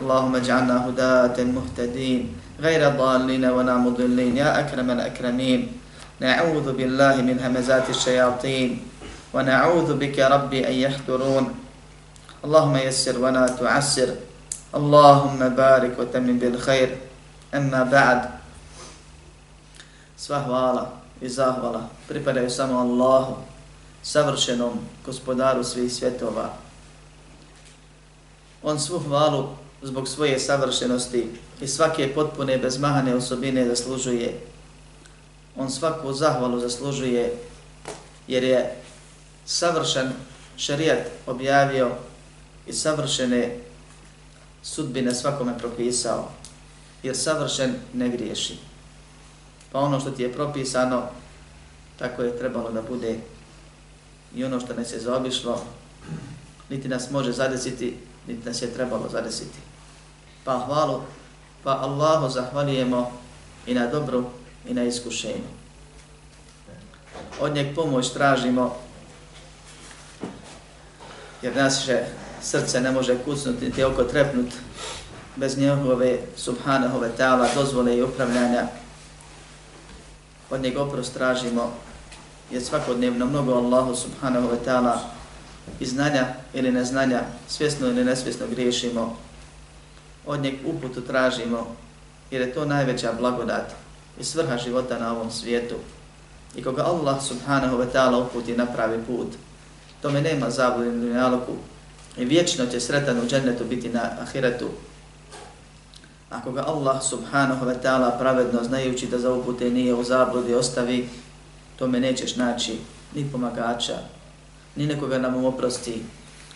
اللهم اجعلنا هداة مهتدين غير ضالين ولا مضلين. يا أكرم الأكرمين نعوذ بالله من همزات الشياطين ونعوذ بك ربي أن يحضرون. اللهم يسر ولا تعسر. اللهم بارك وتمن بالخير. أما بعد Sva hvala i zahvala pripadaju samo Allahu, savršenom gospodaru svih svjetova. On svu hvalu zbog svoje savršenosti i svake potpune bezmahane osobine zaslužuje. On svaku zahvalu zaslužuje jer je savršen šerijat objavio i savršene sudbine svakome propisao, jer savršen ne griješi. Pa ono što ti je propisano, tako je trebalo da bude i ono što nas je zaobišlo, niti nas može zadesiti, niti nas je trebalo zadesiti. Pa hvalu, pa Allahu zahvalijemo i na dobru i na iskušenju. Od njeg pomoć tražimo, jer naše srce ne može kucnuti niti oko trepnut bez njegove subhanahove wa ta'ala dozvole i upravljanja. Od njega oprost tražimo jer svakodnevno mnogo Allahu subhanahu wa ta'ala i znanja ili neznanja, svjesno ili nesvjesno griješimo. Od njeg uputu tražimo jer je to najveća blagodat i svrha života na ovom svijetu. I koga Allah subhanahu wa ta'ala uputi na pravi put, tome nema zablude ni nalogu, i vječno će sretan u džennetu biti na ahiretu. Ako ga Allah subhanahu wa ta'ala pravedno znajući da za upute nije u zabludi ostavi, tome nećeš naći ni pomagača, ni nekoga da mu oprosti,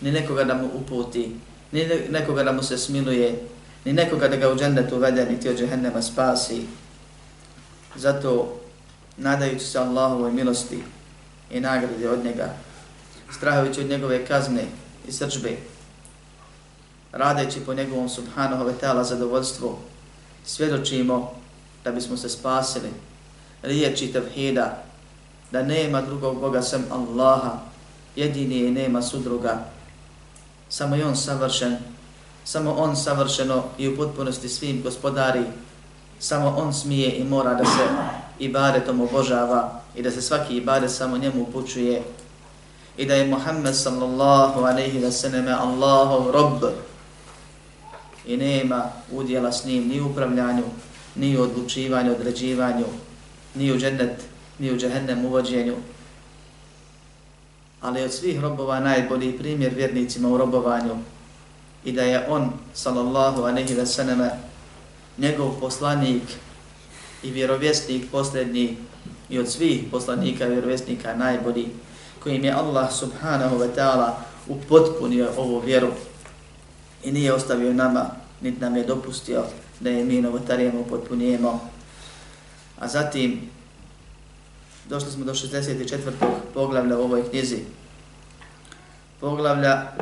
ni nekoga da mu uputi, ni nekoga da mu se smiluje, ni nekoga da ga u džennetu uvede, niti od džehennema spasi. Zato, nadajući se Allahovoj milosti i nagradi od njega, strahujući od njegove kazne, i srđbe, radeći po njegovom subhanahu wa ta'ala zadovoljstvu, svjedočimo da bismo se spasili, riječi tevhida, da nema drugog Boga sem Allaha, jedini je nema sudruga, samo je on savršen, samo on savršeno i u potpunosti svim gospodari, samo on smije i mora da se ibadetom obožava i da se svaki ibadet samo njemu upućuje. I da je Muhammed sallallahu alaihi wa sallam Allahov rob. I nema udjela s njim ni u upravljanju, ni u odlučivanju, određivanju, ni u džennet, ni u džehennem uvođenju. Ali od svih robova najbolji primjer vjernicima u robovanju i da je on sallallahu alaihi ve seneme, njegov poslanik i vjerovjesnik posljednji i od svih poslanika i vjerovjesnika najbolji kojim je Allah subhanahu wa ta'ala upotpunio ovu vjeru i nije ostavio nama, niti nam je dopustio da je mi novotarijemo upotpunijemo. A zatim, došli smo do 64. poglavlja u ovoj knjizi. Poglavlja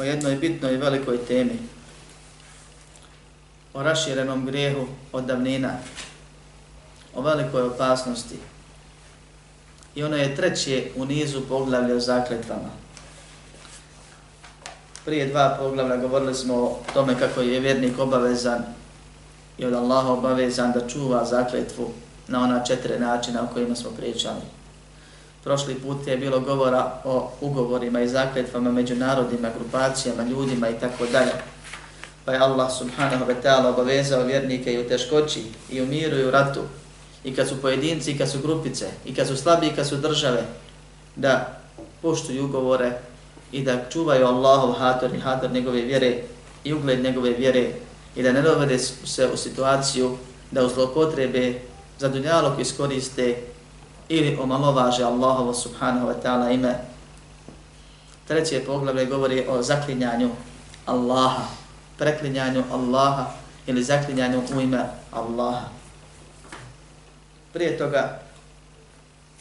o jednoj bitnoj i velikoj temi. O raširenom grijehu od davnina. O velikoj opasnosti i ono je treće u nizu poglavlja o zakletvama. Prije dva poglavlja govorili smo o tome kako je vjernik obavezan i od Allaha obavezan da čuva zakletvu na ona četiri načina o kojima smo pričali. Prošli put je bilo govora o ugovorima i zakletvama među narodima, grupacijama, ljudima i tako dalje. Pa je Allah subhanahu wa ta'ala obavezao vjernike i u teškoći, i u miru i u ratu, i kad su pojedinci, i kad su grupice, i kad su slabi, i kad su države, da poštuju ugovore i da čuvaju Allahov hator i hator njegove vjere i ugled njegove vjere i da ne dovede se u situaciju da u zlopotrebe za dunjalog iskoriste ili omalovaže Allahovo subhanahu wa ta'ala ime. Treće poglavlje govori o zaklinjanju Allaha, preklinjanju Allaha ili zaklinjanju u ime Allaha. Prije toga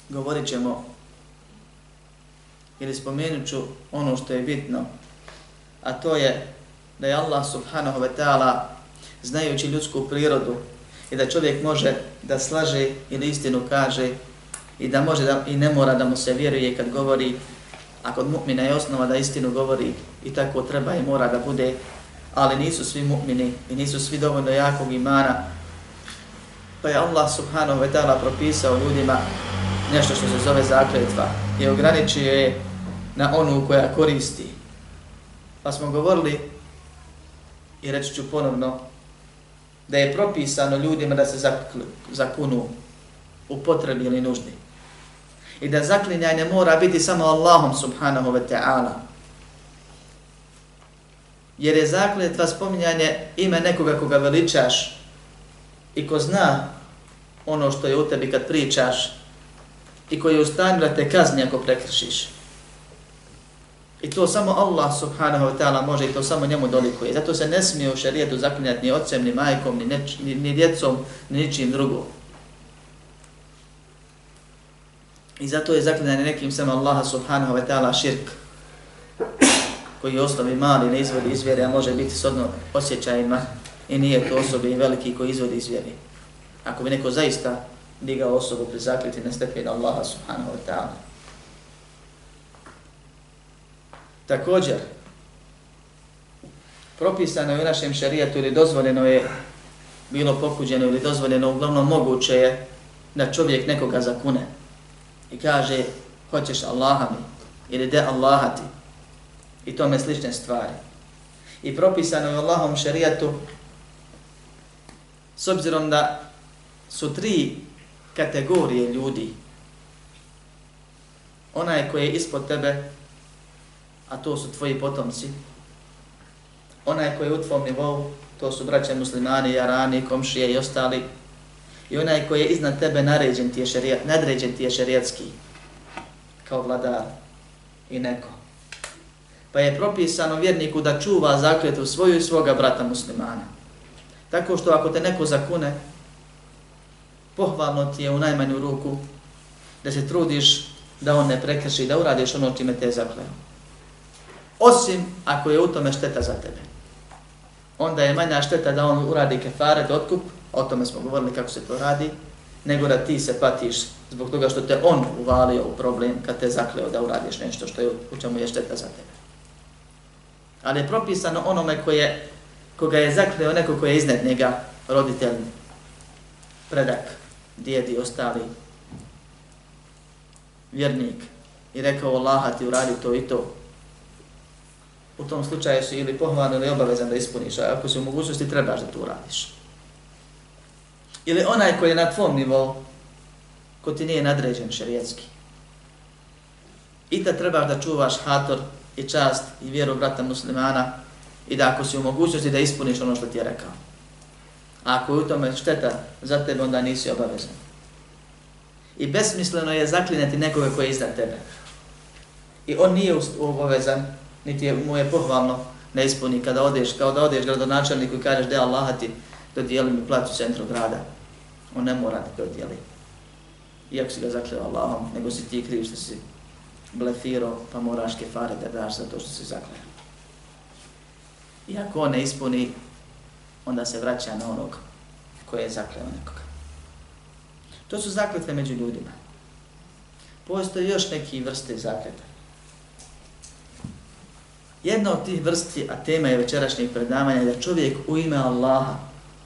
govorit ćemo ili spomenut ću ono što je bitno, a to je da je Allah subhanahu wa ta'ala znajući ljudsku prirodu i da čovjek može da slaže ili istinu kaže i da može da, i ne mora da mu se vjeruje kad govori, a kod mu'mina je osnova da istinu govori i tako treba i mora da bude, ali nisu svi mu'mini i nisu svi dovoljno jakog imana, pa je Allah subhanahu wa ta'ala propisao ljudima nešto što se zove zakletva i ograničio je na onu koja koristi. Pa smo govorili, i reći ću ponovno, da je propisano ljudima da se zakunu u potrebi ili nuždi. I da zaklinjanje mora biti samo Allahom subhanahu wa ta'ala. Jer je zakljetva spominjanje ime nekoga koga veličaš i ko zna ono što je u tebi kad pričaš i koji je u stanju da te kazni ako prekršiš. I to samo Allah subhanahu wa ta'ala može i to samo njemu dolikuje. Zato se ne smije u šarijetu zaklinjati ni ocem, ni majkom, ni, neč, ni, ni djecom, ni ničim drugom. I zato je zaklinjanje nekim samo Allaha subhanahu wa ta'ala širk koji je osnovi mali, ne izvodi izvjere, a može biti s odno osjećajima i nije to osobi veliki koji izvodi izvjeri. Ako bi neko zaista digao osobu pri zakliti na stepen Allaha subhanahu wa ta'ala. Također, propisano je u našem šarijatu ili dozvoljeno je, bilo pokuđeno ili dozvoljeno, uglavnom moguće je da čovjek nekoga zakune i kaže hoćeš Allaha mi ili de Allaha ti i tome slične stvari. I propisano je Allahom šerijatu s obzirom da su tri kategorije ljudi onaj koji je ispod tebe a to su tvoji potomci. Onaj koji je u tvom nivou, to su braće muslimani, jarani, komšije i ostali. I onaj koji je iznad tebe naređen ti je, šerijat, nadređen ti je šerijatski, kao vladar i neko. Pa je propisano vjerniku da čuva zakljetu svoju i svoga brata muslimana. Tako što ako te neko zakune, pohvalno ti je u najmanju ruku da se trudiš da on ne prekrši, da uradiš ono čime te zakleo. osim ako je u tome šteta za tebe. Onda je manja šteta da on uradi kefaret, otkup, o tome smo govorili kako se to radi, nego da ti se patiš zbog toga što te on uvalio u problem kad te zakleo da uradiš nešto što je u čemu je šteta za tebe. Ali je propisano onome koje, koga je zakleo neko koje je iznad njega, roditelj, predak, djedi, ostali, vjernik, i rekao Allah ti uradi to i to, u tom slučaju si ili pohvalan ili obavezan da ispuniš, a ako si u mogućnosti trebaš da to uradiš. Ili onaj koji je na tvom nivou, ko ti nije nadređen šerijetski. I da trebaš da čuvaš hator i čast i vjeru brata muslimana i da ako si u mogućnosti da ispuniš ono što ti je rekao. A ako je u tome šteta za tebe, onda nisi obavezan. I besmisleno je zaklinati nekoga koji je iznad tebe. I on nije obavezan niti je mu je pohvalno ne ispuni kada odeš, kao da odeš gradonačelniku i kažeš da Allah ti dodijeli mi plaću centru grada. On ne mora da dodijeli. Iako si ga zakljeva Allahom, nego si ti kriv što si blefirao, pa moraš kefare da daš za to što si zakljeva. Iako on ne ispuni, onda se vraća na onog koje je zakleo nekoga. To su zakljete među ljudima. Postoje još neki vrste zakljeta. Jedna od tih vrsti, a tema je večerašnjeg predavanja, je da čovjek u ime Allaha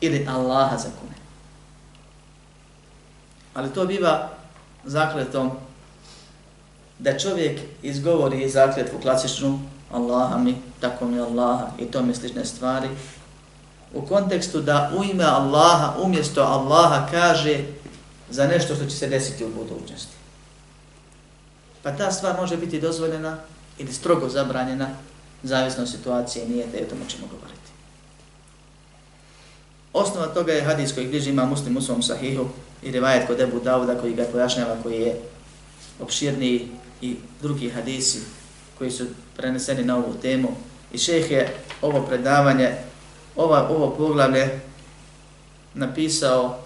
ili Allaha zakune. Ali to biva zakletom da čovjek izgovori zakletvu klasičnu Allaha mi, tako mi Allaha i to mi slične stvari u kontekstu da u ime Allaha, umjesto Allaha kaže za nešto što će se desiti u budućnosti. Pa ta stvar može biti dozvoljena ili strogo zabranjena, zavisno od situacije nije da je o tomu ćemo govoriti. Osnova toga je hadis koji bliži ima muslim u svom sahihu i rivajet kod Ebu Dauda koji ga pojašnjava koji je opširniji i drugi hadisi koji su preneseni na ovu temu. I šeheh je ovo predavanje, ova, ovo poglavlje napisao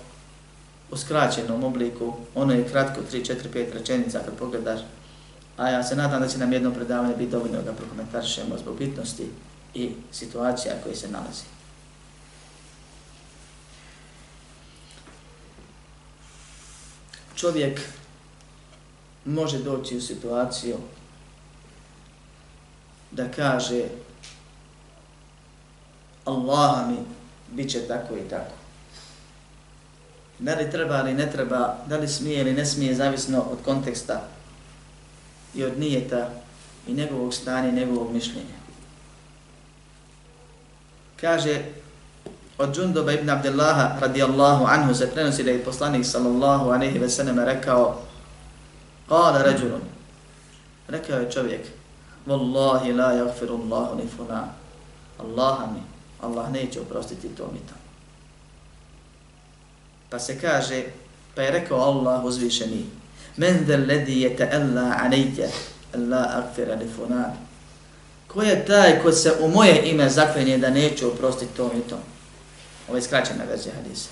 u skraćenom obliku. Ono je kratko, 3, 4, 5 rečenica kad pogledaš. A ja se nadam da će nam jedno predavanje biti dovoljno da prokomentarišemo zbog bitnosti i situacija koje se nalazi. Čovjek može doći u situaciju da kaže Allah mi bit će tako i tako. Da li treba ili ne treba, da li smije ili ne smije, zavisno od konteksta i od nijeta i njegovog stanja i njegovog mišljenja. Kaže od Džunduba ibn Abdullaha radijallahu anhu se prenosi da je poslanik sallallahu aleyhi ve sallam rekao Kala ređulun rekao je čovjek Wallahi la jagfiru Allahu ni fulan Allaha mi Allah neće oprostiti to mi tamo. Pa se kaže, pa je rekao Allah uzvišeni, men del ledi je ta'alla anejte, Allah agfira li funan. Ko je taj ko se u moje ime zaklenje da neće oprostiti to i to? Ovo je skraćena verzija hadisa.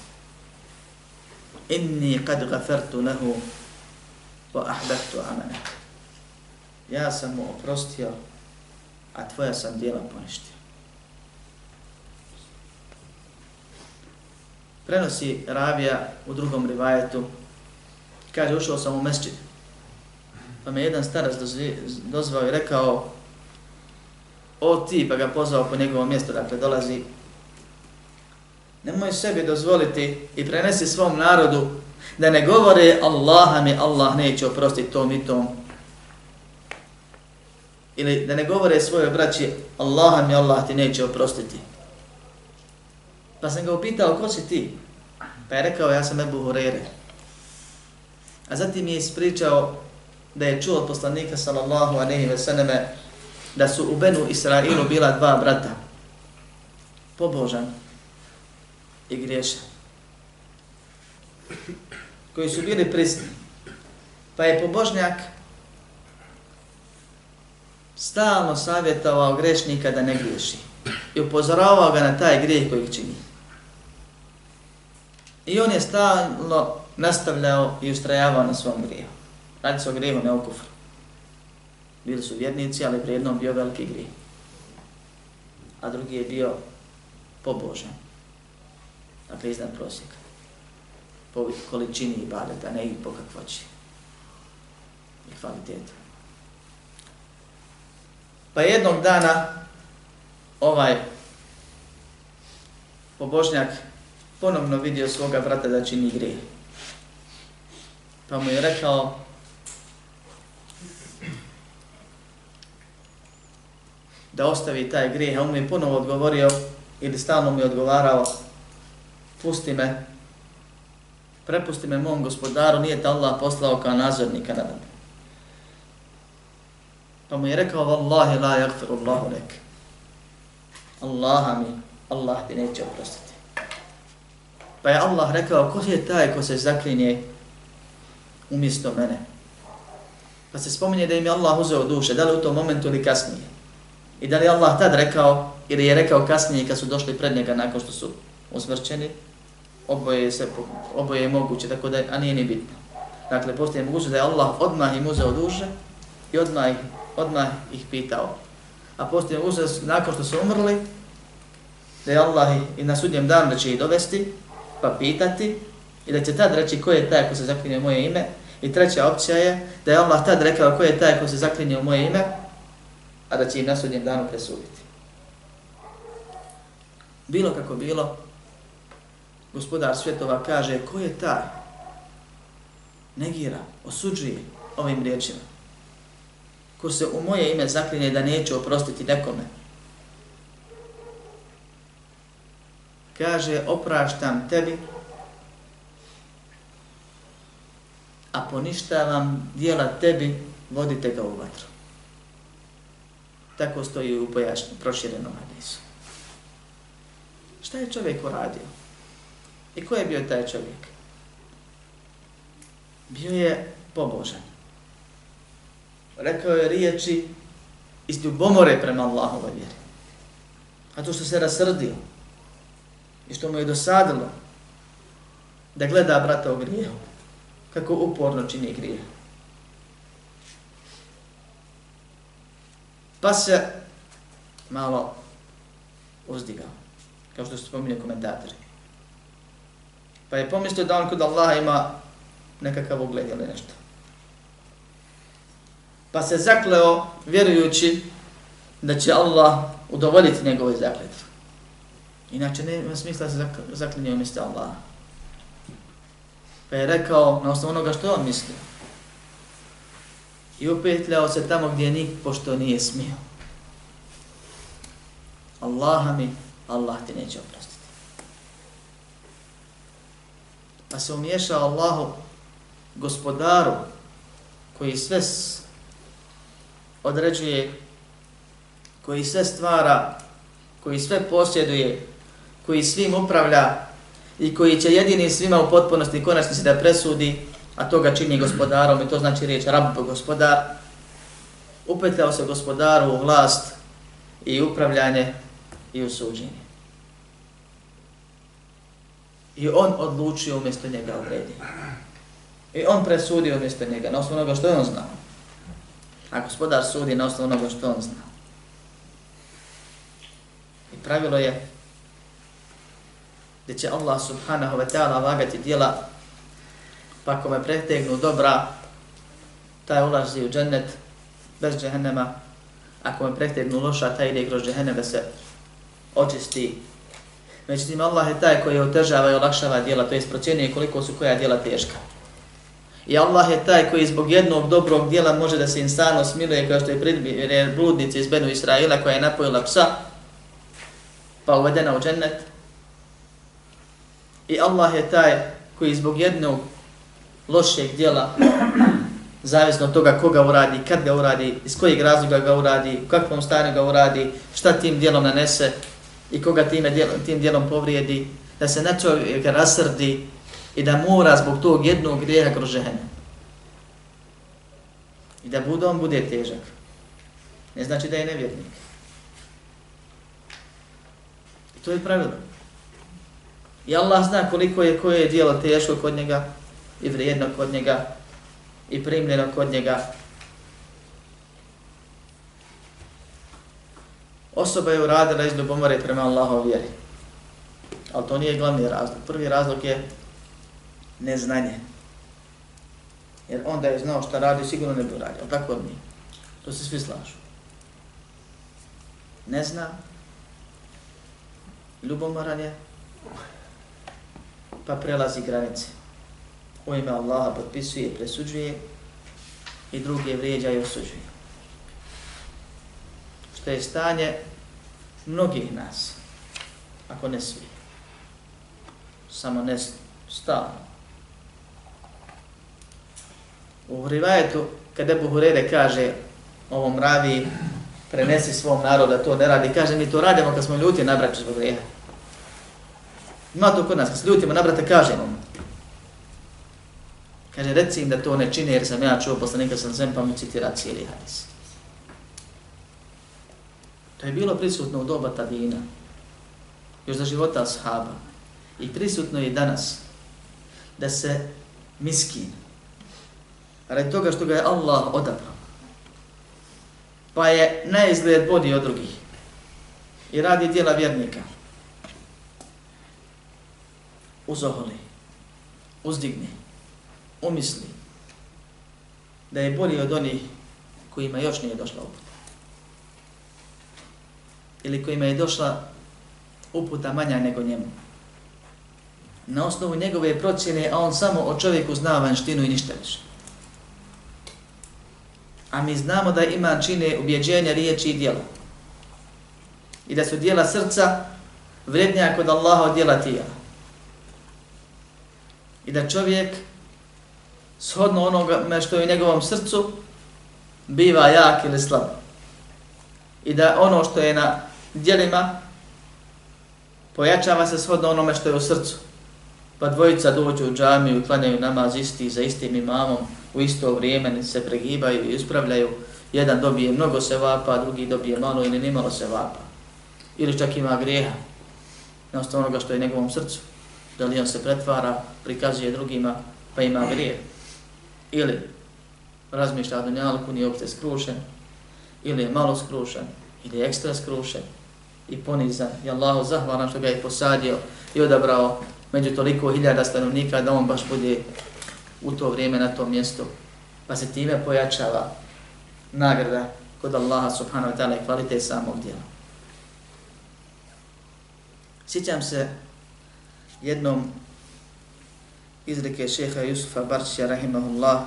Inni kad gafertu lehu wa ahbektu amene. Ja sam mu oprostio, a tvoja sam dijela poništio. Prenosi Ravija u drugom rivajetu, kaže, ušao sam u mesčid, pa me jedan starac dozvao i rekao, o ti, pa ga pozvao po njegovo mjesto, dakle dolazi, nemoj sebi dozvoliti i prenesi svom narodu da ne govore Allaha mi Allah neće oprostiti tom i tom. Ili da ne govore svoje braći Allaha mi Allah ti neće oprostiti. Pa sam ga upitao, ko si ti? Pa je rekao, ja sam Ebu Hurere. A zatim je ispričao da je čuo od poslanika sallallahu aleyhi ve sallame da su u Benu Israilu bila dva brata. Pobožan i griješe. Koji su bili prisni. Pa je pobožnjak stalno savjetovao grešnika da ne griješi. I upozoravao ga na taj grijeh koji čini. I on je stalno nastavljao i ustrajavao na svom grijehu. Radi se o grijehu, ne o kufru. Bili su vjernici, ali pri jednom bio veliki grijeh. A drugi je bio pobožan. Dakle, iznad prosjeka. Po količini i ne i po kakvoći. I kvalitetu. Pa jednog dana ovaj pobožnjak ponovno vidio svoga brata da čini grije. Pa mu je rekao, da ostavi taj grijeh, a on mi je ponovo odgovorio, ili stalno mi je odgovarao, pusti me, prepusti me mom gospodaru, nije te Allah poslao kao nazornika na dan. Pa mu je rekao, Wallahi la yakfiru Allahu lek. Allaha mi, Allah ti neće oprostiti. Pa je Allah rekao, ko je taj ko se zaklinje umjesto mene? Pa se spominje da im je Allah uzeo duše, da li u tom momentu ili kasnije? I da li Allah tad rekao, ili je rekao kasnije kad su došli pred njega nakon što su usmrćeni, oboje je, se, oboje je moguće, tako da, a nije ni bitno. Dakle, postoje mogućnost da je Allah odmah im uzeo duše i odmah ih, odmah ih pitao. A postoje mogućnost nakon što su umrli, da je Allah i na sudnjem danu da će ih dovesti, pa pitati i da će tad reći ko je taj ko se zaklinje moje ime. I treća opcija je da je Allah tad rekao ko je taj ko se zaklinje u moje ime, a da će im na sudnjem danu presuditi. Bilo kako bilo, gospodar svjetova kaže ko je taj, negira, osuđuje ovim riječima, ko se u moje ime zaklinje da neće oprostiti nekome, kaže opraštam tebi, a poništavam dijela tebi, vodite ga u vatru. Tako stoji u pojašnju, proširenom hadisu. Šta je čovjek uradio? I ko je bio taj čovjek? Bio je pobožan. Rekao je riječi iz ljubomore prema Allahove vjeri. A to što se rasrdio i što mu je dosadilo da gleda brata u grijehu, kako uporno čini grijeh. Pa se malo uzdigao, kao što su spominje komentatori. Pa je pomislio da on kod Allaha ima nekakav ugled ili nešto. Pa se zakleo vjerujući da će Allah udovoljiti njegove zakletve. Inače nema smisla se zaklinje umjesto Allaha. Pa je rekao na osnovu onoga što on mislio. I upetljao se tamo gdje nik pošto nije smio. Allaha mi, Allah ti neće oprostiti. Pa se umješao Allahu, gospodaru, koji sve određuje, koji sve stvara, koji sve posjeduje, koji svim upravlja i koji će jedini svima u potpunosti konačnici da presudi, a to ga čini gospodarom i to znači riječ rab gospodar, upetljao se gospodaru u vlast i upravljanje i u suđenje. I on odlučio umjesto njega odredi. I on presudio umjesto njega na osnovu onoga što je on znao. A gospodar sudi na osnovu onoga što on znao. I pravilo je gdje će Allah subhanahu wa ta'ala vagati dijela, pa kome pretegnu dobra, taj ulazi u džennet bez džehennema, a kome pretegnu loša, taj ide kroz džehenneme da se očisti. Međutim, Allah je taj koji otežava i olakšava dijela, to je procjenjuje koliko su koja dijela teška. I Allah je taj koji zbog jednog dobrog dijela može da se insano smiluje kao što je predbire bludnici iz Benu Israila koja je napojila psa, pa uvedena u džennet, I Allah je taj koji zbog jednog lošeg dijela, zavisno od toga koga uradi, kad ga uradi, iz kojeg razloga ga uradi, u kakvom stanju ga uradi, šta tim dijelom nanese i koga time djelom, tim dijelom povrijedi, da se na čovjeka rasrdi i da mora zbog tog jednog grijeha kroz žene. I da bude on bude težak. Ne znači da je nevjernik. I to je pravilo. I Allah zna koliko je koje je dijelo teško kod njega i vrijedno kod njega i primljeno kod njega. Osoba je uradila iz ljubomore prema Allahov vjeri. Ali to nije glavni razlog. Prvi razlog je neznanje. Jer onda je znao šta radi, sigurno ne bi uradio. Ali tako mi. To se svi slažu. Ne zna. Ljubomoran je pa prelazi granice. U ime Allaha potpisuje, presuđuje i druge vrijeđa i osuđuje. Što je stanje mnogih nas, ako ne svi, samo ne stalno. U rivajetu, kada Ebu Hurere kaže ovom ravi, prenesi svom narodu da to ne radi, kaže mi to radimo kad smo ljuti na braću zbog grijeha. Ima to kod nas, kad se ljutimo na brata, kažemo mu. Kaže, reci im da to ne čine jer sam ja čuo poslanika sam zem pa mu citira cijeli hadis. To je bilo prisutno u doba Tadina, još za života ashaba. I prisutno je danas da se miskin, radi toga što ga je Allah odabrao, pa je na izgled bodi od drugih i radi dijela vjernika, uzoholi, uzdigne, umisli da je bolji od onih kojima još nije došla uput. Ili kojima je došla uputa manja nego njemu. Na osnovu njegove procjene, a on samo o čovjeku zna vanštinu i ništa više. A mi znamo da ima čine ubjeđenja riječi i djela. I da su djela srca vrednija kod Allaha od djela tijela. I da čovjek shodno onoga što je u njegovom srcu biva jak ili slab. I da ono što je na dijelima pojačava se shodno onome što je u srcu. Pa dvojica dođu u džamiju, klanjaju namaz isti za istim imamom, u isto vrijeme se pregibaju i ispravljaju. Jedan dobije mnogo se vapa, drugi dobije malo ili nimalo se vapa. Ili čak ima grijeha na osnovu onoga što je u njegovom srcu. Da li on se pretvara, prikazuje drugima, pa ima grijeh. Ili razmišlja o dunjalku, nije uopšte skrušen, ili je malo skrušen, ili je ekstra skrušen i ponizan. I Allahu zahvalan što ga je posadio i odabrao među toliko hiljada stanovnika da on baš bude u to vrijeme na tom mjestu. Pa se time pojačava nagrada kod Allaha subhanahu wa ta'ala i kvalitet samog djela. Sjećam se jednom izreke šeha Jusufa Barčija rahimahullah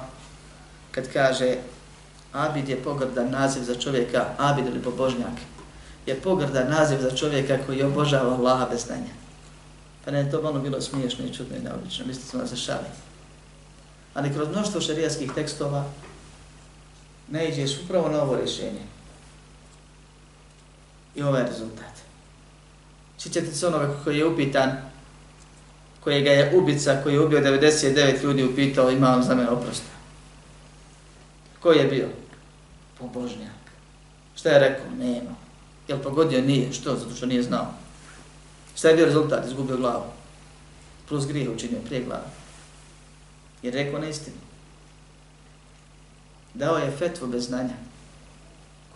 kad kaže Abid je pogrdan naziv za čovjeka, Abid ili pobožnjak, je pogrdan naziv za čovjeka koji obožava Allaha bez znanja. Pa ne, to malo bilo smiješno i čudno i neobično, mislite smo da se šali. Ali kroz mnoštvo šarijatskih tekstova ne iđeš upravo na ovo rješenje. I ovaj rezultat. Sjećate se onoga koji je upitan, kojega je ubica, koji je ubio 99 ljudi, upitao ima vam za mene oprosta. Ko je bio? Pobožnjak. Šta je rekao? Nema. Jel pogodio? Nije. Što? Zato što nije znao. Šta je bio rezultat? Izgubio glavu. Plus grije učinio prije glave. Jer rekao neistinu. Dao je fetvu bez znanja,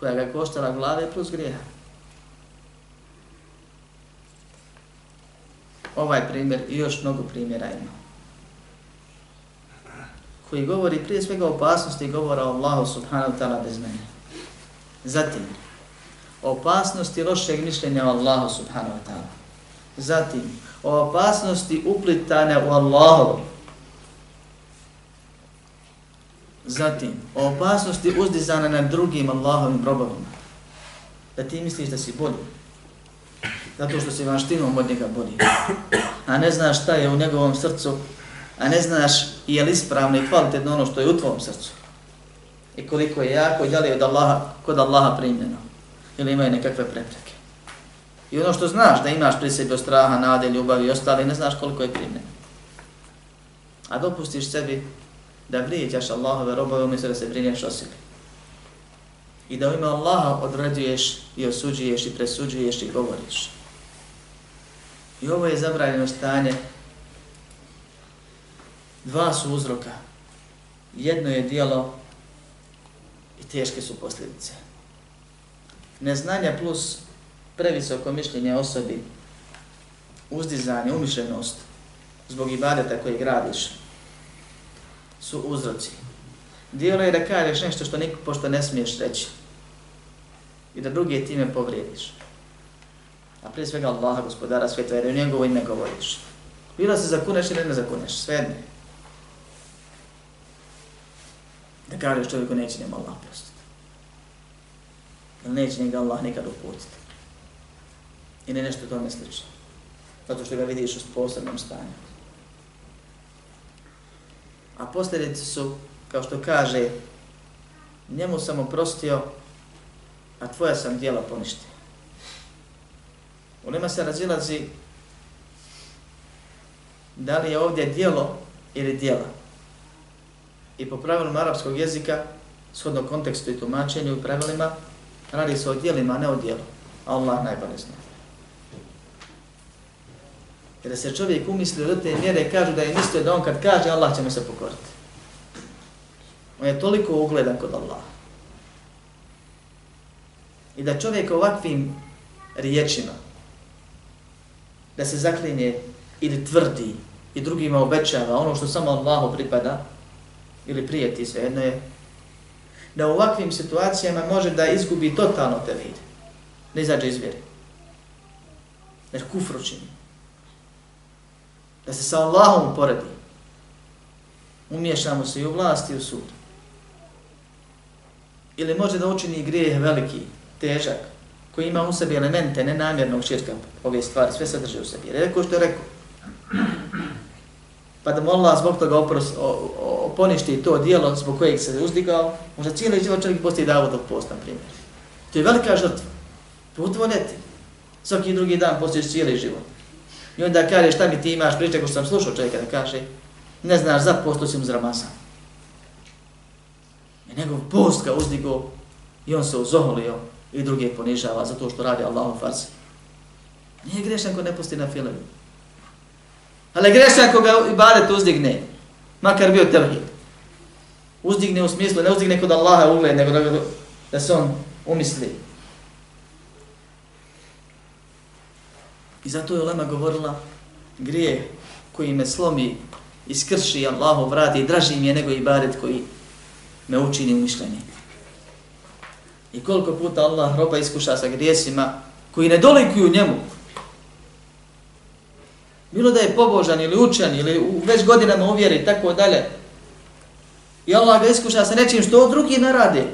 koja ga koštala glave plus grijeha. Ovaj primjer i još mnogo primjera ima. Koji govori prije svega o opasnosti govora o Allahu subhanahu ta'ala bez znanja. Zatim, opasnosti lošeg mišljenja o Allahu subhanahu ta'ala. Zatim, o opasnosti uplitane u Allahu Zatim, o opasnosti uzdizane nad drugim Allahovim robovima. Da ti misliš da si bolji. Zato što si vanštinom od njega bolji. A ne znaš šta je u njegovom srcu. A ne znaš je li ispravno i kvalitetno ono što je u tvom srcu. I koliko je jako i da li je od Allaha, kod Allaha primljeno. Ili imaju nekakve prepreke. I ono što znaš da imaš pri sebi od straha, nade, ljubavi i ostali, ne znaš koliko je primljeno. A dopustiš sebi da vrijeđaš Allahove robove umjesto da se brinješ o sebi. I da u ime Allaha određuješ i osuđuješ i presuđuješ i govoriš. I ovo je zabranjeno stanje. Dva su uzroka. Jedno je dijelo i teške su posljedice. Neznanje plus previsoko mišljenje osobi, uzdizanje, umišljenost zbog ibadeta koje gradiš, su uzroci. Dijelo je da kažeš nešto što niko pošto ne smiješ reći. I da druge time povrijediš. A prije svega Allaha, gospodara sveta, jer u njegovo ime govoriš. Bilo se zakuneš ili ne zakuneš, sve jedne. Da kažeš čovjeku neće njemu Allah prostiti. Ili neće njega Allah nikad uputiti. I ne nešto tome slično. Zato što ga vidiš u posebnom stanju a posljedice su, kao što kaže, njemu sam oprostio, a tvoja sam dijela poništio. U nema se razilazi da li je ovdje dijelo ili dijela. I po pravilima arapskog jezika, shodno kontekstu i tumačenju i pravilima, radi se o dijelima, ne o dijelu. Allah najbolje zna. Jer se čovjek umisli do te mjere, kažu da je mislio da on kad kaže, Allah će mu se pokoriti. On je toliko ugledan kod Allaha. I da čovjek ovakvim riječima, da se zaklinje ili tvrdi i drugima obećava ono što samo Allahu pripada, ili prijeti sve jedno je, da u ovakvim situacijama može da izgubi totalno te vide, da izađe iz vjeri. Jer kufru čini da se sa Allahom poredi. Umiješamo se i u vlast i u sud. Ili može da učini grijeh veliki, težak, koji ima u sebi elemente nenamjernog širka, ove stvari, sve sadrže u sebi. Rekao što je rekao. Pa da mu Allah zbog toga opros, o, o, poništi to dijelo zbog kojeg se uzdigao, možda cijeli život čovjek postoji davo dok post, na primjer. To je velika žrtva. Put voljeti. Svaki drugi dan postojiš cijeli život. I onda kaže šta mi ti imaš priče, ko sam slušao čovjeka da kaže, ne znaš za post, osim za Ramazan. I njegov post ga uzdigo i on se uzoholio i druge ponižava zato što radi Allahom farz. Nije grešan ko ne posti na filmu. Ali grešan ko ga ibadet uzdigne, makar bio tevhid. Uzdigne u smislu, ne uzdigne kod Allaha ugled, nego da, da se on umisli. I zato je Olema govorila, grije koji me slomi, iskrši Allahu vrati, draži mi je nego ibadet koji me učini umišljenje. I koliko puta Allah roba iskuša sa grijesima koji ne dolikuju njemu. Bilo da je pobožan ili učen ili u već godinama uvjeri i tako dalje. I Allah ga iskuša sa nečim što drugi ne rade.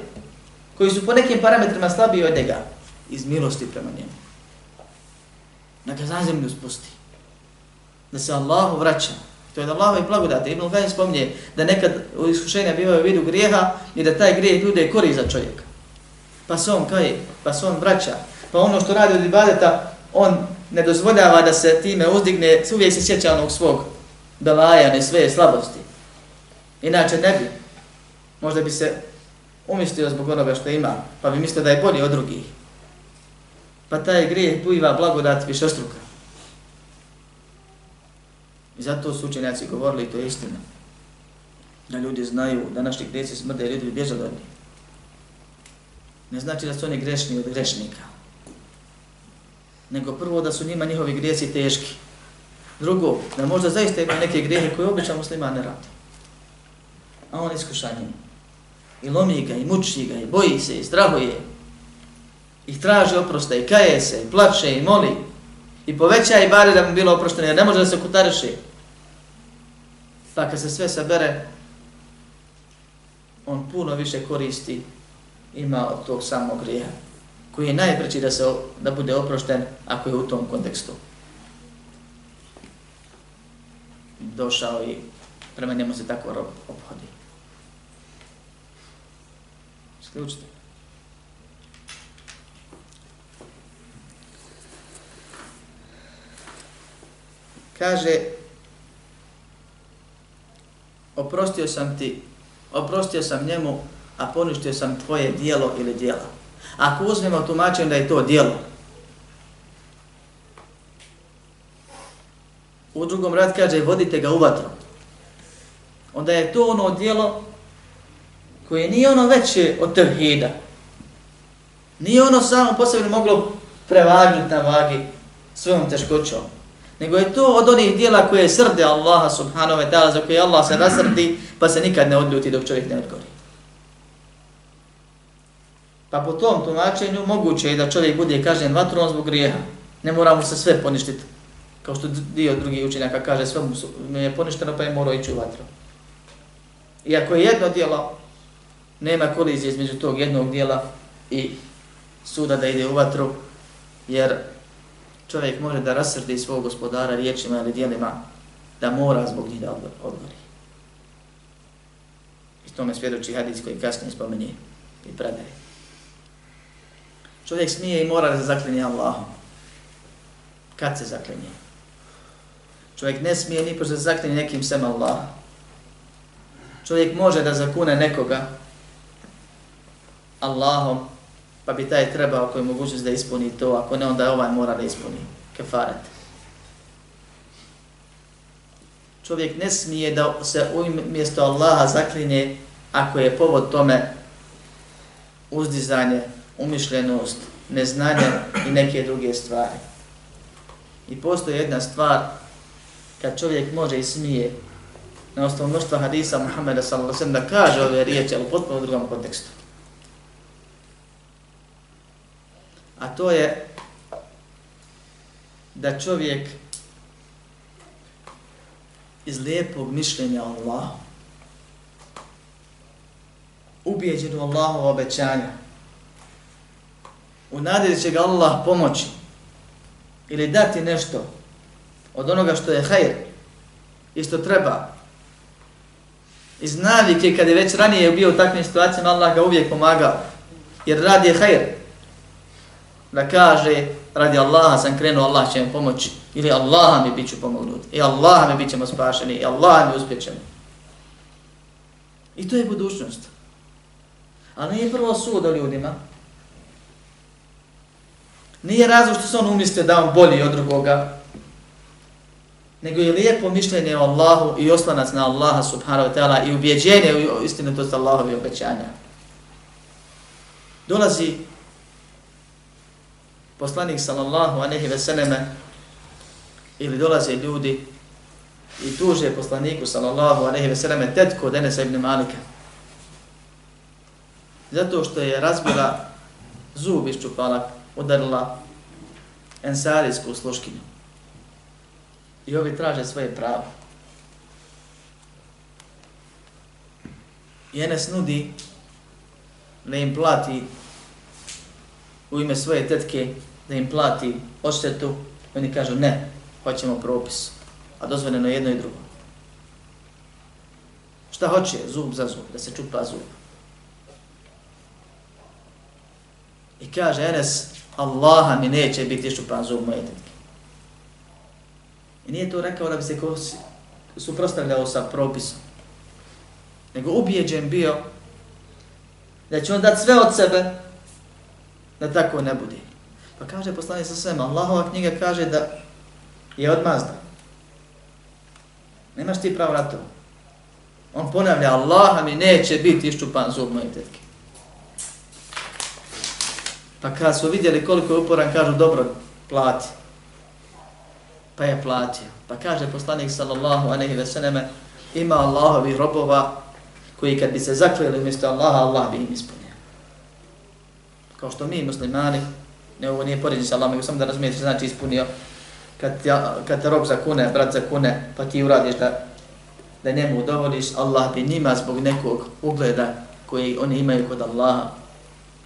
Koji su po nekim parametrima slabiji od njega. Iz milosti prema njemu. Da ga za zemlju spusti. Da se Allahu vraća. To je da Allah i blagodate. Ibn Kajim spomnije da nekad u iskušenja bivaju u vidu grijeha i da taj grijeh ljude kori za čovjeka pa se on kaje, pa se on vraća, pa ono što radi od ibadeta, on ne dozvoljava da se time uzdigne, uvijek se sjeća onog svog belaja, ne sve slabosti. Inače ne bi, možda bi se umislio zbog onoga što ima, pa bi mislio da je bolji od drugih. Pa taj grijeh bujiva blagodat više struka. I zato su učenjaci govorili, to je istina, da ljudi znaju da naši grijeci smrde, ljudi bi bježali od njih ne znači da su oni grešni od grešnika. Nego prvo da su njima njihovi grijesi teški. Drugo, da možda zaista imaju neke grijehe koje običan musliman ne radi. A on iskuša njim. I lomi ga, i muči ga, i boji se, i strahuje. I traži oprosta, i kaje se, i plače, i moli. I poveća i bare da mu bilo oprošteno, jer ne može da se kutariše. Pa kad se sve sabere, on puno više koristi ima od tog samog grijeha, koji je najpreći da, se, da bude oprošten ako je u tom kontekstu došao i prema njemu se tako rob obhodi. Sključite. Kaže, oprostio sam ti, oprostio sam njemu a poništio sam tvoje dijelo ili dijela. Ako uzmemo tumačenje da je to dijelo, u drugom rad kaže vodite ga u vatru, onda je to ono dijelo koje nije ono veće od tevhida. Nije ono samo posebno moglo prevagnuti na vagi svojom teškoćom. Nego je to od onih dijela koje srde Allaha subhanahu wa ta'ala za koje Allah se nasrdi pa se nikad ne odljuti dok čovjek ne odgori. Pa po tom tumačenju moguće je da čovjek bude kažnjen vatrom zbog grijeha. Ne mora mu se sve poništiti. Kao što dio drugih učenjaka kaže sve mu je poništeno pa je morao ići u vatru. Iako je jedno dijelo, nema kolizije između tog jednog dijela i suda da ide u vatru, jer čovjek može da rasrdi svog gospodara riječima ili dijelima da mora zbog njih da odgori. I tome svjedoči hadis koji kasnije spomenje i predaje. Čovjek smije i mora da zaklinje Allahom. Kad se zaklinje? Čovjek ne smije ni pošto se zaklinje nekim sem Allah. Čovjek može da zakune nekoga Allahom, pa bi taj trebao koji mogućnost da ispuni to, ako ne onda ovaj mora da ispuni kefaret. Čovjek ne smije da se umjesto Allaha zaklinje ako je povod tome uzdizanje umišljenost, neznanje i neke druge stvari. I postoji jedna stvar kad čovjek može i smije na osnovu mnoštva hadisa Muhammeda sallallahu da kaže ove riječi, ali u potpuno drugom kontekstu. A to je da čovjek iz lijepog mišljenja o Allahu, ubijeđen u Allahovo obećanje u nadi da će ga Allah pomoći ili dati nešto od onoga što je hajr i što treba. Iz navike, kada je već ranije bio u takvim situacijama, Allah ga uvijek pomagao. Jer radi je hajr. Da kaže, radi Allaha sam krenuo, Allah će mi pomoći. Ili Allaha mi bit ću pomognut. I Allaha mi bit ćemo spašeni. I Allaha mi uspjećemo. I to je budućnost. Ali nije prvo sud o ljudima. Nije razlog što se on umislio da on bolji od drugoga. Nego je lijepo mišljenje o Allahu i oslanac na Allaha subhanahu wa ta'ala i ubjeđenje u istinitost Allahovi obećanja. Dolazi poslanik sallallahu anehi veseleme ili dolaze ljudi i tuže poslaniku sallallahu anehi veseleme tetko Denesa ibn Malika. Zato što je razbila zub iščupala, udarila ensarijsku sluškinju. I ovi traže svoje pravo. I Enes nudi da im plati u ime svoje tetke, da im plati odštetu. Oni kažu ne, hoćemo propis. A dozvoljeno jedno i drugo. Šta hoće? Zub za zub, da se čupa zub. I kaže Enes, Allaha mi neće biti šupan zub moje tetke. I nije to rekao da bi se ko suprostavljao sa propisom. Nego ubijeđen bio da će on dati sve od sebe da tako ne bude. Pa kaže poslanik sa svema, Allahova knjiga kaže da je odmazda. Nemaš ti pravo na to. On ponavlja, Allaha mi neće biti iščupan zub moje tetke. Pa kad su vidjeli koliko je uporan, kažu, dobro, plati. Pa je platio. Pa kaže poslanik sallallahu aleyhi ve selleme, ima Allahovi robova koji kad bi se zakljeli umjesto Allaha, Allah bi im ispunio. Kao što mi muslimani, ne ovo nije poređen sa Allahom, nego samo da razumijete znači ispunio, kad, ja, kad te rob zakune, brat zakune, pa ti uradiš da, da njemu udovoliš, Allah bi njima zbog nekog ugleda koji oni imaju kod Allaha,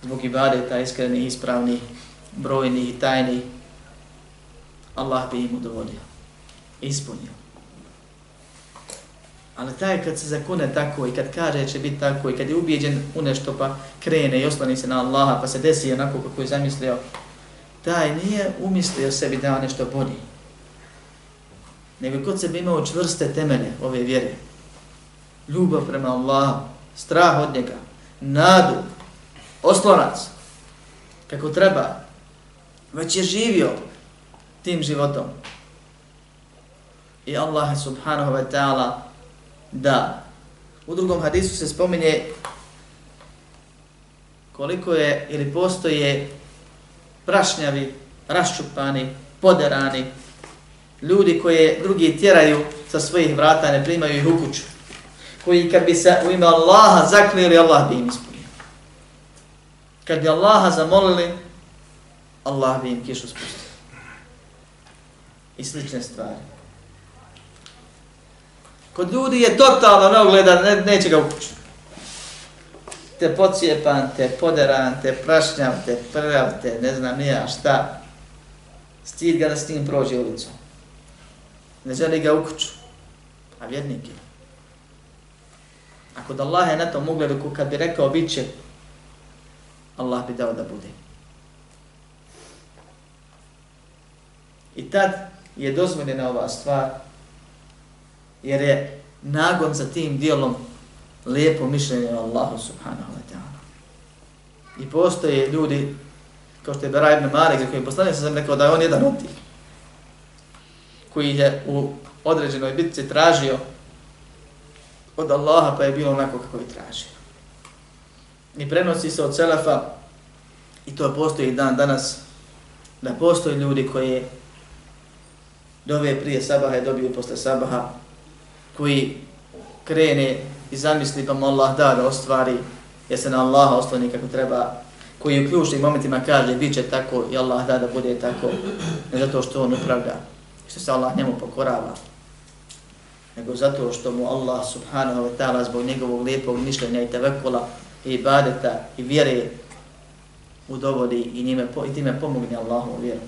zbog ibadeta iskrenih, ispravnih, brojnih i tajnih, Allah bi im udovolio, Ispunio. Ali taj kad se zakune tako i kad kaže će biti tako i kad je ubijeđen u nešto pa krene i oslani se na Allaha pa se desi onako kako je zamislio, taj nije umislio sebi da nešto bolji. Nego kod sebe imao čvrste temelje ove vjere. Ljubav prema Allahu, strah od njega, nadu, oslonac, kako treba, već je živio tim životom. I Allah subhanahu wa ta'ala da u drugom hadisu se spominje koliko je ili postoje prašnjavi, raščupani, poderani, ljudi koje drugi tjeraju sa svojih vrata, ne primaju ih u kuću, koji kad bi se u ime Allaha zaknili, Allah bi im ispunio. Kad bi Allaha zamolili, Allah bi im kišu spustio. I slične stvari. Kod ljudi je totalno neugledan, ne, neće ga ukući. Te pocijepan, te poderan, te prašnjav, te prljav, te ne znam nija šta. Stid ga da s tim prođe ulicom. Ne želi ga ukuću. A vjernik je. Ako da Allah je na tom ugledu, kad bi rekao bit će, Allah bi dao da bude. I tad je dozvoljena ova stvar, jer je nagon za tim dijelom lijepo mišljenje o Allahu subhanahu wa ta'ala. I postoje ljudi, kao što je Beraj ibn Marek, za koji je poslanio sam rekao da je on jedan od tih, koji je u određenoj bitci tražio od Allaha pa je bilo onako kako je tražio. I prenosi se od Selefa, i to postoji dan danas, da postoje ljudi koji dove prije sabaha i dobiju posle sabaha, koji krene i zamisli pa mu Allah da da ostvari, jer se na Allaha osloni kako treba, koji u ključnim momentima kaže bit će tako i Allah da da bude tako, ne zato što on upravlja, što se Allah njemu pokorava, nego zato što mu Allah subhanahu wa ta'ala zbog njegovog lijepog mišljenja i tevekula i ibadeta i vjere udovodi i, njime, i time pomogne Allahu vjeru.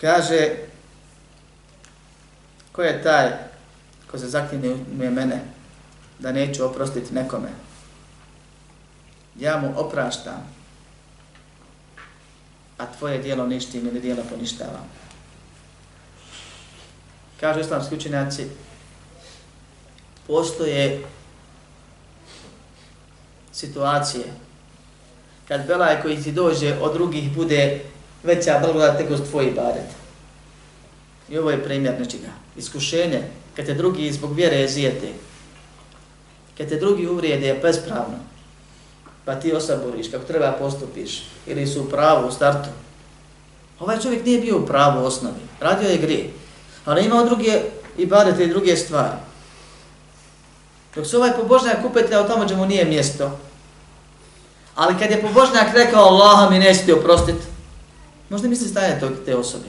Kaže, ko je taj ko se zaklinje mene da neću oprostiti nekome? Ja mu opraštam, a tvoje dijelo ništim ili dijelo poništavam. Kažu islamski učenjaci, postoje situacije kad belaj koji ti dođe od drugih bude veća blagodat nego tvoji badet. I ovo je primjer nečega. Iskušenje, kad te drugi zbog vjere zijete, kad te drugi uvrijede bespravno, pa ti osaboriš kako treba postupiš, ili su u pravu u startu. Ovaj čovjek nije bio u pravu u osnovi, radio je grije, ali imao druge i badete i druge stvari. Dok se ovaj pobožnjak upetlja tamo gdje mu nije mjesto, ali kad je pobožnjak rekao Allaha mi nećete oprostiti, možda misli stanje tog, te osobe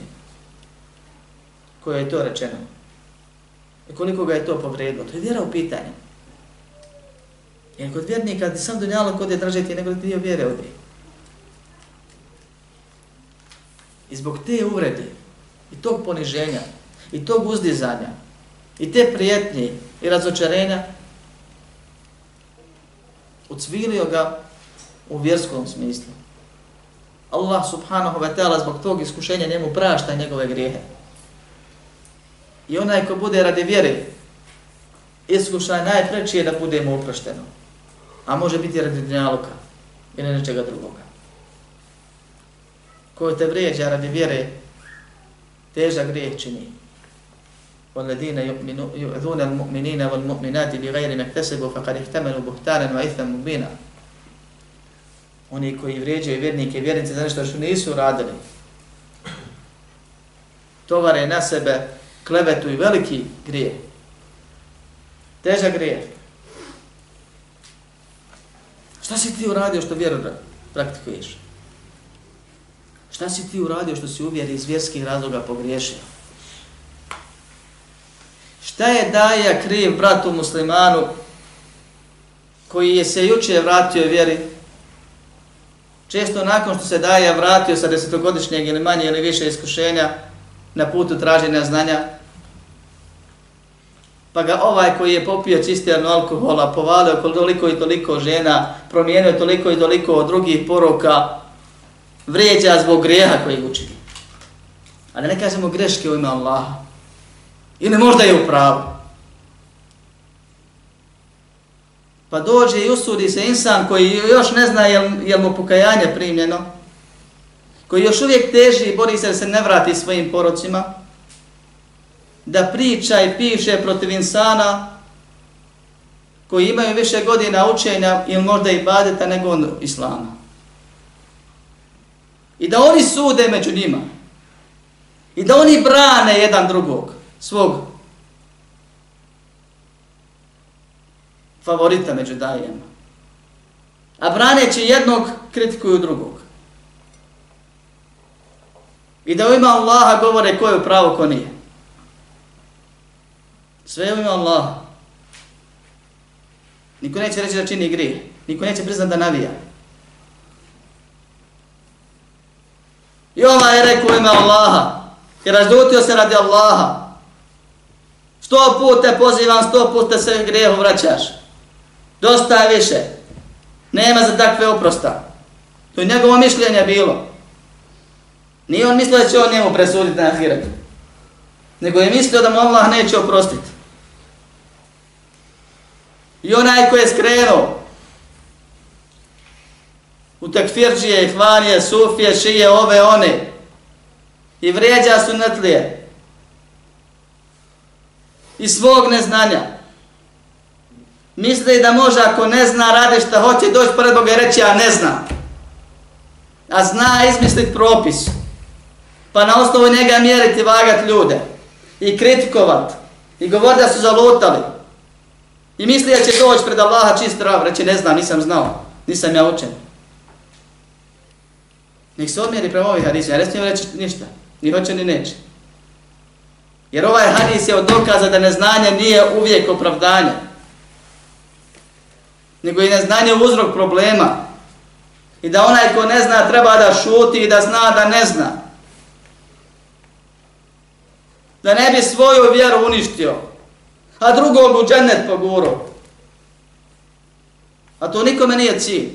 koje je to rečeno. I koliko ga je to povredilo, to je vjera u pitanju. Jer kod vjernika ti sam dunjalo kod je tražiti, nego ti dio vjere odi. I zbog te uvrede, i tog poniženja, i tog uzdizanja, i te prijetnje i razočarenja, ucvilio ga u vjerskom smislu. Allah subhanahu wa ta'ala zbog tog iskušenja njemu prašta njegove grijehe. I onaj ko bude radi vjere, iskušaj najpreći je da budemo uprošteno. A može biti radi dnjaluka ili nečega drugoga. Ko te vrijeđa radi vjere, teža grijeh čini. والذين يؤذون المؤمنين والمؤمنات بغير ما اكتسبوا فقد احتملوا بهتانا واثما مبينا oni koji vrijeđaju vjernike i vjernice za nešto što nisu radili tovare na sebe klevetu i veliki grije težak grije šta si ti uradio što vjeru praktikuješ šta si ti uradio što si uvjeri iz vjerskih razloga pogriješio Šta je daja kriv bratu muslimanu koji je se juče vratio vjeri? Često nakon što se daja vratio sa desetogodišnjeg ili manje ili više iskušenja na putu traženja znanja, pa ga ovaj koji je popio cisternu alkohola, povalio toliko i toliko žena, promijenio toliko i toliko drugih poroka, vrijeđa zbog grijeha koji učini. A da ne kažemo greške u ime Allaha. Ili možda je u pravu. Pa dođe i usudi se insan koji još ne zna je jel mu pokajanje primljeno, koji još uvijek teži i bori se da se ne vrati svojim porocima, da priča i piše protiv insana koji imaju više godina učenja ili možda i badeta nego on islama. I da oni sude među njima. I da oni brane jedan drugog svog favorita među dajema. A braneći jednog, kritikuju drugog. I da u ima Allaha govore ko je u pravo, ko nije. Sve u ima Allaha. Niko neće reći da čini grije. Niko neće priznat da navija. I ovaj je rekao ime Allaha. I razdutio se radi Allaha. Sto puta pozivam, sto puta se grijehu vraćaš. Dosta je više. Nema za takve oprosta. To je njegovo mišljenje bilo. Nije on mislio da će on njemu presuditi na ahiretu. Nego je mislio da mu Allah neće oprostiti. I onaj ko je skrenuo u takfirđije, hvanije, sufije, šije, ove, one i vrijeđa su netlije, i svog neznanja. Misli da može ako ne zna radi šta hoće doći pred Boga i reći ja ne znam. A zna izmisliti propis. Pa na osnovu njega mjeriti vagat ljude. I kritikovat. I govori da su zalutali. I misli da će doći pred Allaha čist rav. Reći ne znam, nisam znao. Nisam ja učen. Nek se odmjeri prema ovih hadisa. Ja ne smijem reći ništa. Ni hoće ni neće. Jer ovaj hadis je od dokaza da neznanje nije uvijek opravdanje. nego i neznanje uzrok problema. I da onaj ko ne zna treba da šuti i da zna da ne zna. Da ne bi svoju vjeru uništio, a drugog u džennet poguro. A to nikome nije cilj.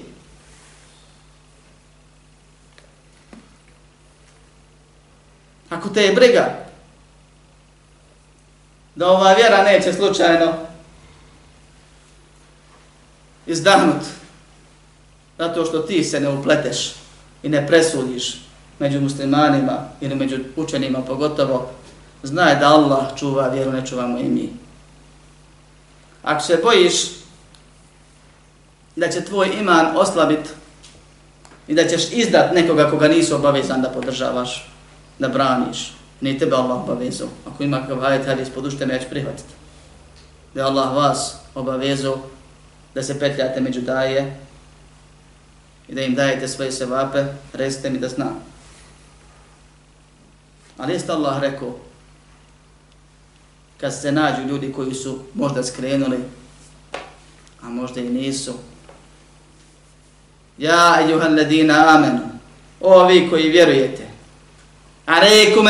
Ako te je briga da ova vjera neće slučajno izdahnut zato što ti se ne upleteš i ne presudiš među muslimanima ili među učenima pogotovo, znaj da Allah čuva vjeru, ne čuvamo i mi. Ako se bojiš da će tvoj iman oslabit i da ćeš izdat nekoga koga nisu obavezan da podržavaš, da braniš, ne tebe Allah obavezao. Ako ima kakav ajet hadis podušte, neće prihvatiti. Da Allah vas obavezao da se petljate među daje i da im dajete svoje sevape, recite mi da znam. Ali jeste Allah rekao, kad se nađu ljudi koji su možda skrenuli, a možda i nisu, Ja, ejuhan ladina, amenu, O, vi koji vjerujete. A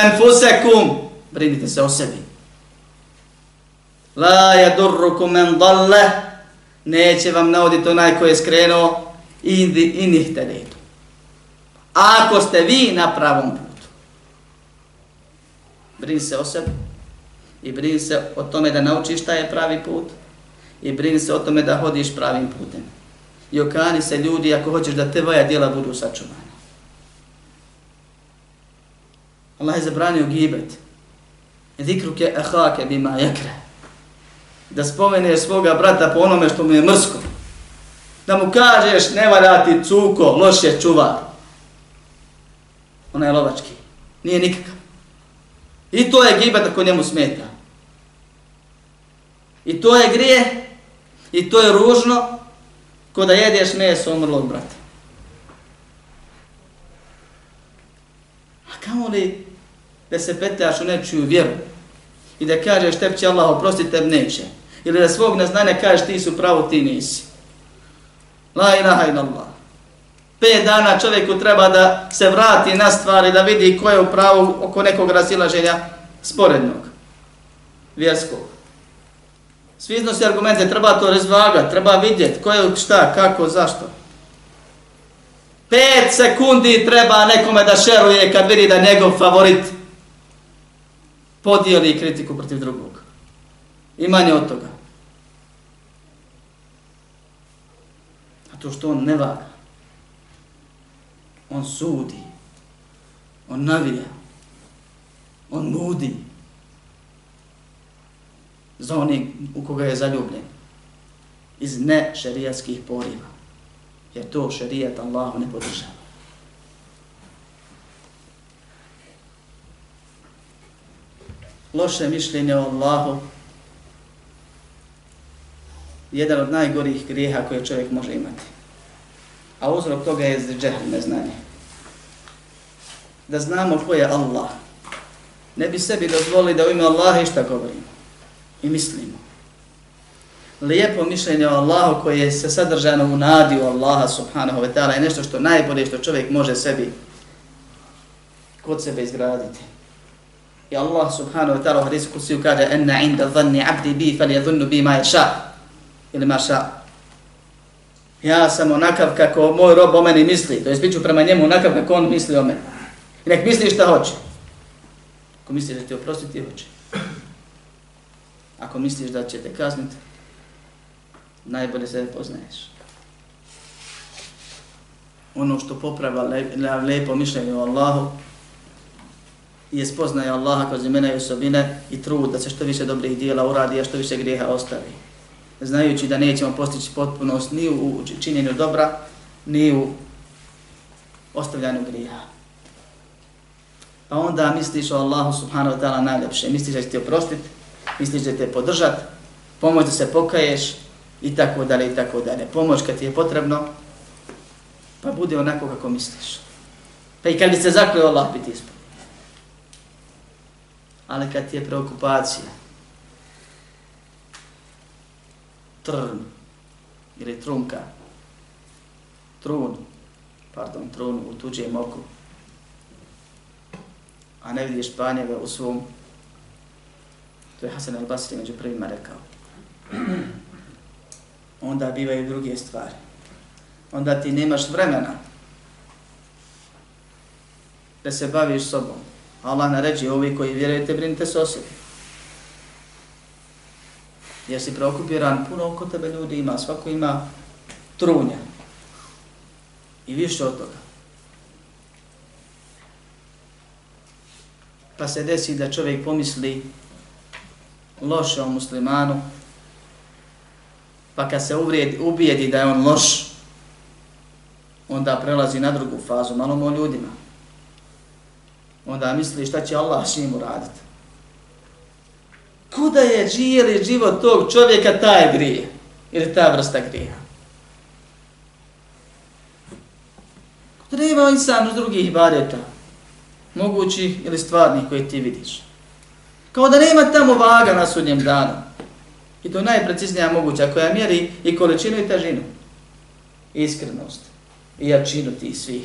enfusekum. Brinite se o sebi. La yadurrukum men dalle. Neće vam navoditi onaj koji je skrenuo. Indi inih. Ako ste vi na pravom putu. Brini se o sebi. I brini se o tome da naučiš šta je pravi put. I brini se o tome da hodiš pravim putem i okani se ljudi ako hoćeš da tvoja djela budu sačuvane. Allah je zabranio gibet. Zikruke ahake bima jakre. Da spomeneš svoga brata po onome što mu je mrsko. Da mu kažeš ne valja ti cuko, loš je čuvar. Ona je lovački. Nije nikakav. I to je gibet ako njemu smeta. I to je grije. I to je ružno ko da jedeš meso umrlog brata. A kamo li da se petljaš u nečiju vjeru i da kažeš tebi će Allah oprostiti, tebi neće. Ili da svog neznanja kažeš ti su pravo, ti nisi. La ilaha ila Allah. Pet dana čovjeku treba da se vrati na stvari, da vidi ko je u pravu oko nekog razilaženja sporednog, vjerskog. Svi iznosi argumente, treba to razvagati, treba vidjeti ko je šta, kako, zašto. Pet sekundi treba nekome da šeruje kad vidi da njegov favorit podijeli kritiku protiv drugog. I manje od toga. A to što on ne vaga. On sudi. On navija. On mudi za onih u koga je zaljubljen iz ne šerijatskih poriva. Jer to šerijat Allah ne podržava. Loše mišljenje o Allahu jedan od najgorih grijeha koje čovjek može imati. A uzrok toga je džehl, neznanje. Da znamo ko je Allah. Ne bi sebi dozvolili da u ime Allaha išta govorimo i mislimo. Lijepo mišljenje o Allahu koje se sadržano u nadi u Allaha subhanahu wa ta'ala je nešto što najbolje što čovjek može sebi kod sebe izgraditi. I Allah subhanahu wa ta'ala u hadisu kusiju kaže enna inda dhanni abdi bi fal yadhunnu bi ma yasha ili ma sha. Ja sam onakav kako moj rob o meni misli, to je bit prema njemu onakav kako on misli o meni. I nek misli šta hoće. Ako misli da ti oprostiti, hoće. Ako misliš da će te kazniti, najbolje se poznaješ. Ono što poprava le, le, lepo mišljenje o Allahu je spoznaje Allaha kroz imena i osobine i trud da se što više dobrih dijela uradi, a što više grijeha ostavi. Znajući da nećemo postići potpunost ni u činjenju dobra, ni u ostavljanju grijeha. Pa onda misliš o Allahu subhanahu wa ta'ala najljepše. Misliš da će ti oprostiti, misliš da te podržat, pomoć da se pokaješ i tako dalje i tako dalje. Pomoć kad ti je potrebno, pa bude onako kako misliš. Pa i kad bi se zakleo Allah biti ispod. Ali kad ti je preokupacija, trn, ili trunka, trun, pardon, trun u tuđem oku, a ne vidiš panjeve u svom, to je Hasan al-Basri među prvima rekao, onda bivaju druge stvari. Onda ti nemaš vremena da se baviš sobom. Allah naređi ovi koji vjerujete, brinite se o sebi. Jer si preokupiran, puno oko tebe ljudi ima, svako ima trunja. I više od toga. Pa se desi da čovjek pomisli loše o muslimanu, pa kad se uvrijedi, ubijedi da je on loš, onda prelazi na drugu fazu, malo o ljudima. Onda misli šta će Allah s njim uraditi. Kuda je žijeli život tog čovjeka, taj grije. Ili ta vrsta grija. Treba insan uz drugih ibadeta. Mogućih ili stvarnih koje ti vidiš. Kao da nema tamo vaga na sudnjem danu. I to najpreciznija moguća koja mjeri i količinu i težinu. Iskrenost i jačinu ti svih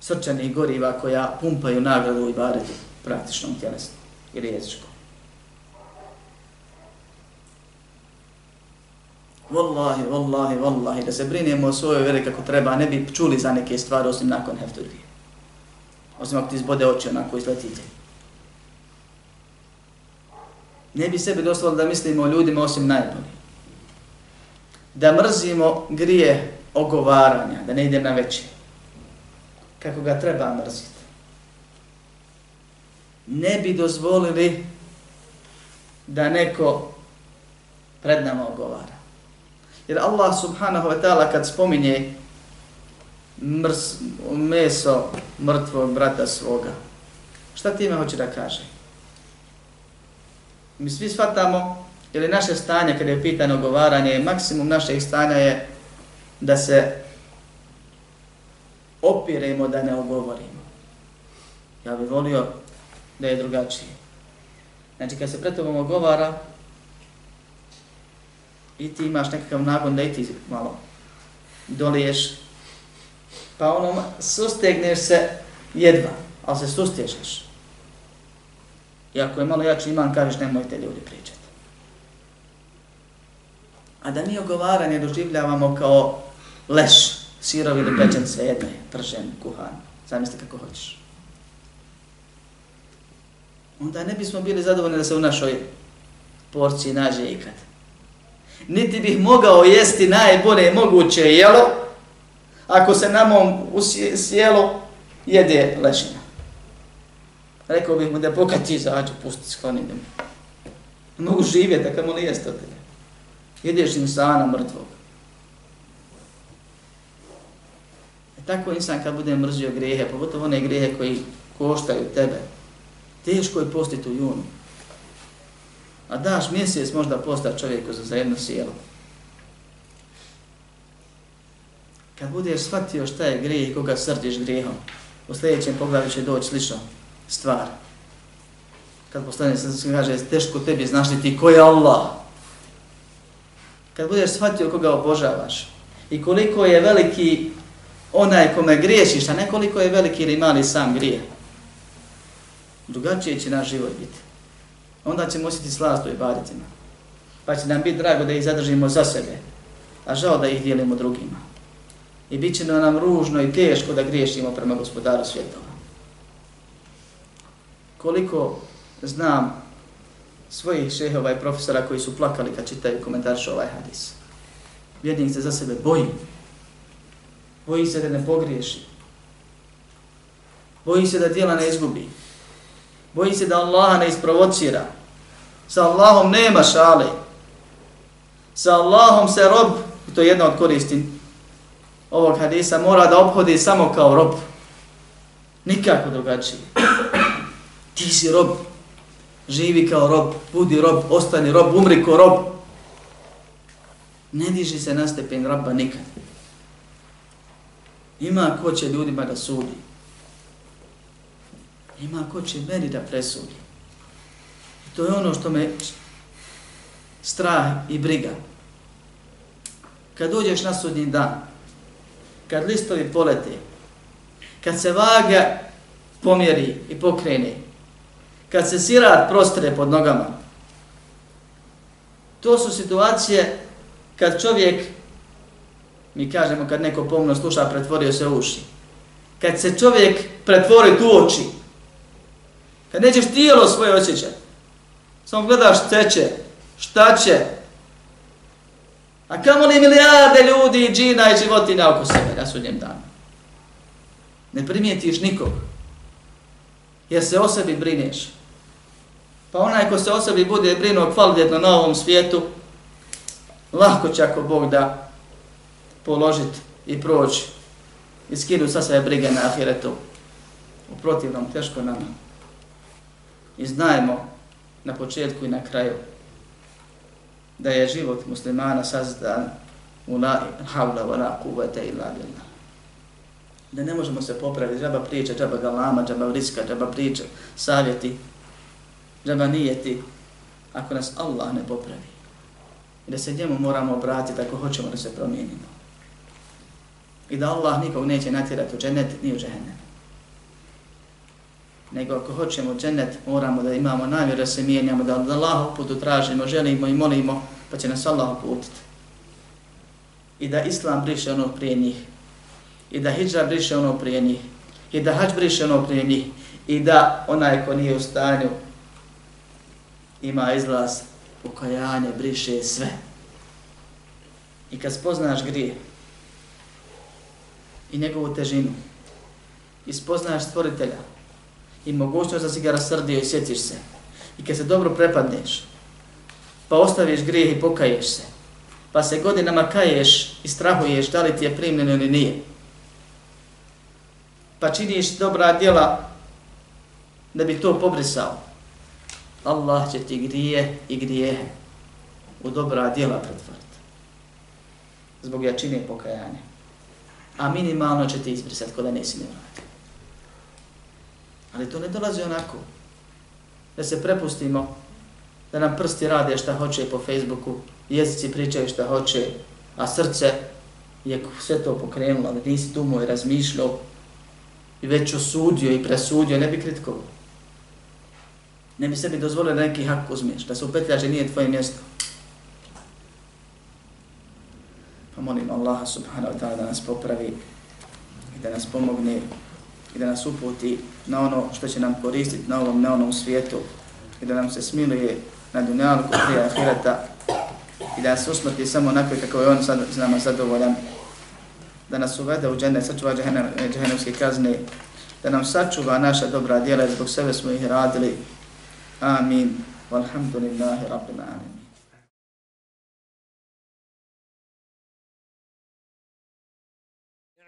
srčanih goriva koja pumpaju nagradu i baretu praktičnom tjelesnom ili jezičkom. Wallahi, wallahi, wallahi, da se brinemo o svojoj veri kako treba, ne bi čuli za neke stvari osim nakon hefturije. Osim ako ti izbode oči onako izletite. Ne bi sebi dostalo da mislimo o ljudima osim najbolji. Da mrzimo grije ogovaranja, da ne idem na veći. Kako ga treba mrziti. Ne bi dozvolili da neko pred nama ogovara. Jer Allah subhanahu wa ta'ala kad spominje mrs, meso mrtvog brata svoga, šta ti hoće da kaže? Mi svi shvatamo, ili naše stanje kada je pitano govaranje, maksimum našeg stanja je da se opiremo da ne ogovorimo. Ja bih volio da je drugačije. Znači, kad se pred tobom ogovara, i ti imaš nekakav nagon da i ti malo doliješ, pa ono, sustegneš se jedva, ali se sustežeš. I ako je malo jači iman, kažeš nemojte ljudi pričati. A da mi ogovaranje doživljavamo kao leš, sirovi ili pečen, sve je, pržen, kuhan, zamisli kako hoćeš. Onda ne bismo bili zadovoljni da se u našoj porciji nađe ikad niti bih mogao jesti najbolje moguće jelo, ako se na mom sjelo jede lešina. Rekao bih mu da pokad ti izađu, pusti skloni da Ne mogu živjeti, a kamo mu ne jeste od tebe. Jedeš insana mrtvog. Tako insan kad bude mrzio grehe, pogotovo one grehe koji koštaju tebe, teško je postiti u junu a daš mjesec možda posta čovjeku za, za jedno sjelo. Kad budeš shvatio šta je grijeh i koga srdiš grijehom, u sljedećem pogledu će doći slično stvar. Kad postane se kaže, teško tebi, znaš li ti ko je Allah? Kad budeš shvatio koga obožavaš i koliko je veliki onaj kome griješiš, a nekoliko je veliki ili mali sam grije, drugačije će naš život biti onda ćemo osjetiti slast u ibaditima. Pa će nam biti drago da ih zadržimo za sebe, a žao da ih dijelimo drugima. I bit će nam ružno i teško da griješimo prema gospodaru svjetova. Koliko znam svojih šehova i profesora koji su plakali kad čitaju komentaršu ovaj hadis. Vjernik se za sebe boji. Boji se da ne pogriješi. Boji se da dijela ne izgubi. Boji se da Allaha ne isprovocira. Sa Allahom nema šale. Sa Allahom se rob, to je jedna od koristi ovog hadisa, mora da obhodi samo kao rob. Nikako drugačije. Ti si rob. Živi kao rob, budi rob, ostani rob, umri kao rob. Ne diži se na stepen rabba nikad. Ima ko će ljudima da sudi. Ima ko će meni da presudi. To je ono što me strah i briga. kad dođeš na sudnji dan, kad listovi polete, kad se vaga pomjeri i pokrene, kad se sirat prostre pod nogama, to su situacije kad čovjek, mi kažemo kad neko pomno sluša, pretvorio se u uši. Kad se čovjek pretvori tu oči, kad nećeš tijelo svoje osjećati, samo gledaš teče, šta će, a kamo li milijarde ljudi, džina i životinja oko sebe na sudnjem danu. Ne primijetiš nikog, jer se o sebi brineš. Pa onaj ko se o sebi bude brinuo kvalitetno na ovom svijetu, lahko će ako Bog da položit i proći i skinu sa sve brige na ahiretu. U protivnom, teško nama. I znajmo na početku i na kraju da je život muslimana sazdan u la havla wa la kuvvete illa billah. Da ne možemo se popraviti, džaba priča, džaba galama, džaba riska, džaba priča, savjeti, džaba nijeti, ako nas Allah ne popravi. I da se njemu moramo obratiti ako hoćemo da se promijenimo. I da Allah nikog neće natjerati u džennet ni u džehennem. Nego ako hoćemo džennet, moramo da imamo namjer da se mijenjamo, da od Allah putu tražimo, želimo i molimo, pa će nas Allah uputiti. I da Islam briše ono prije njih. I da hijra briše ono prije njih. I da hađ briše ono prije njih. I da onaj ko nije u stanju ima izlaz pokajanje, briše sve. I kad spoznaš grijeh, i njegovu težinu. I spoznaš stvoritelja i mogućnost da si ga rasrdio i sjetiš se. I kad se dobro prepadneš pa ostaviš grijeh i pokaješ se. Pa se godinama kaješ i strahuješ da li ti je primljeno ili nije. Pa činiš dobra djela da bi to pobrisao. Allah će ti grije i grijehe u dobra djela pretvoriti. Zbog jačine pokajanja. A minimalno će ti izbrisati kod da nisi nevrati. Ali to ne dolazi onako. Da se prepustimo, da nam prsti rade šta hoće po Facebooku, jezici pričaju šta hoće, a srce je sve to pokrenulo, da nisi dumo i razmišljao i već osudio i presudio, ne bi kritikovao. Ne bi sebi dozvolio da neki hak uzmiješ, da se upetljaže nije tvoje mjesto. Pa molim Allaha subhanahu wa ta'ala da nas popravi i da nas pomogne i da nas uputi na ono što će nam koristiti na ovom, na onom svijetu i da nam se smiluje na dunjalku prije ahireta i da nas usmrti samo onako kako je on sad, s nama zadovoljan da nas uvede u džene, sačuva džene, džene kazne da nam sačuva naša dobra djela zbog sebe smo ih radili Amin. Walhamdulillahi Rabbil Alamin.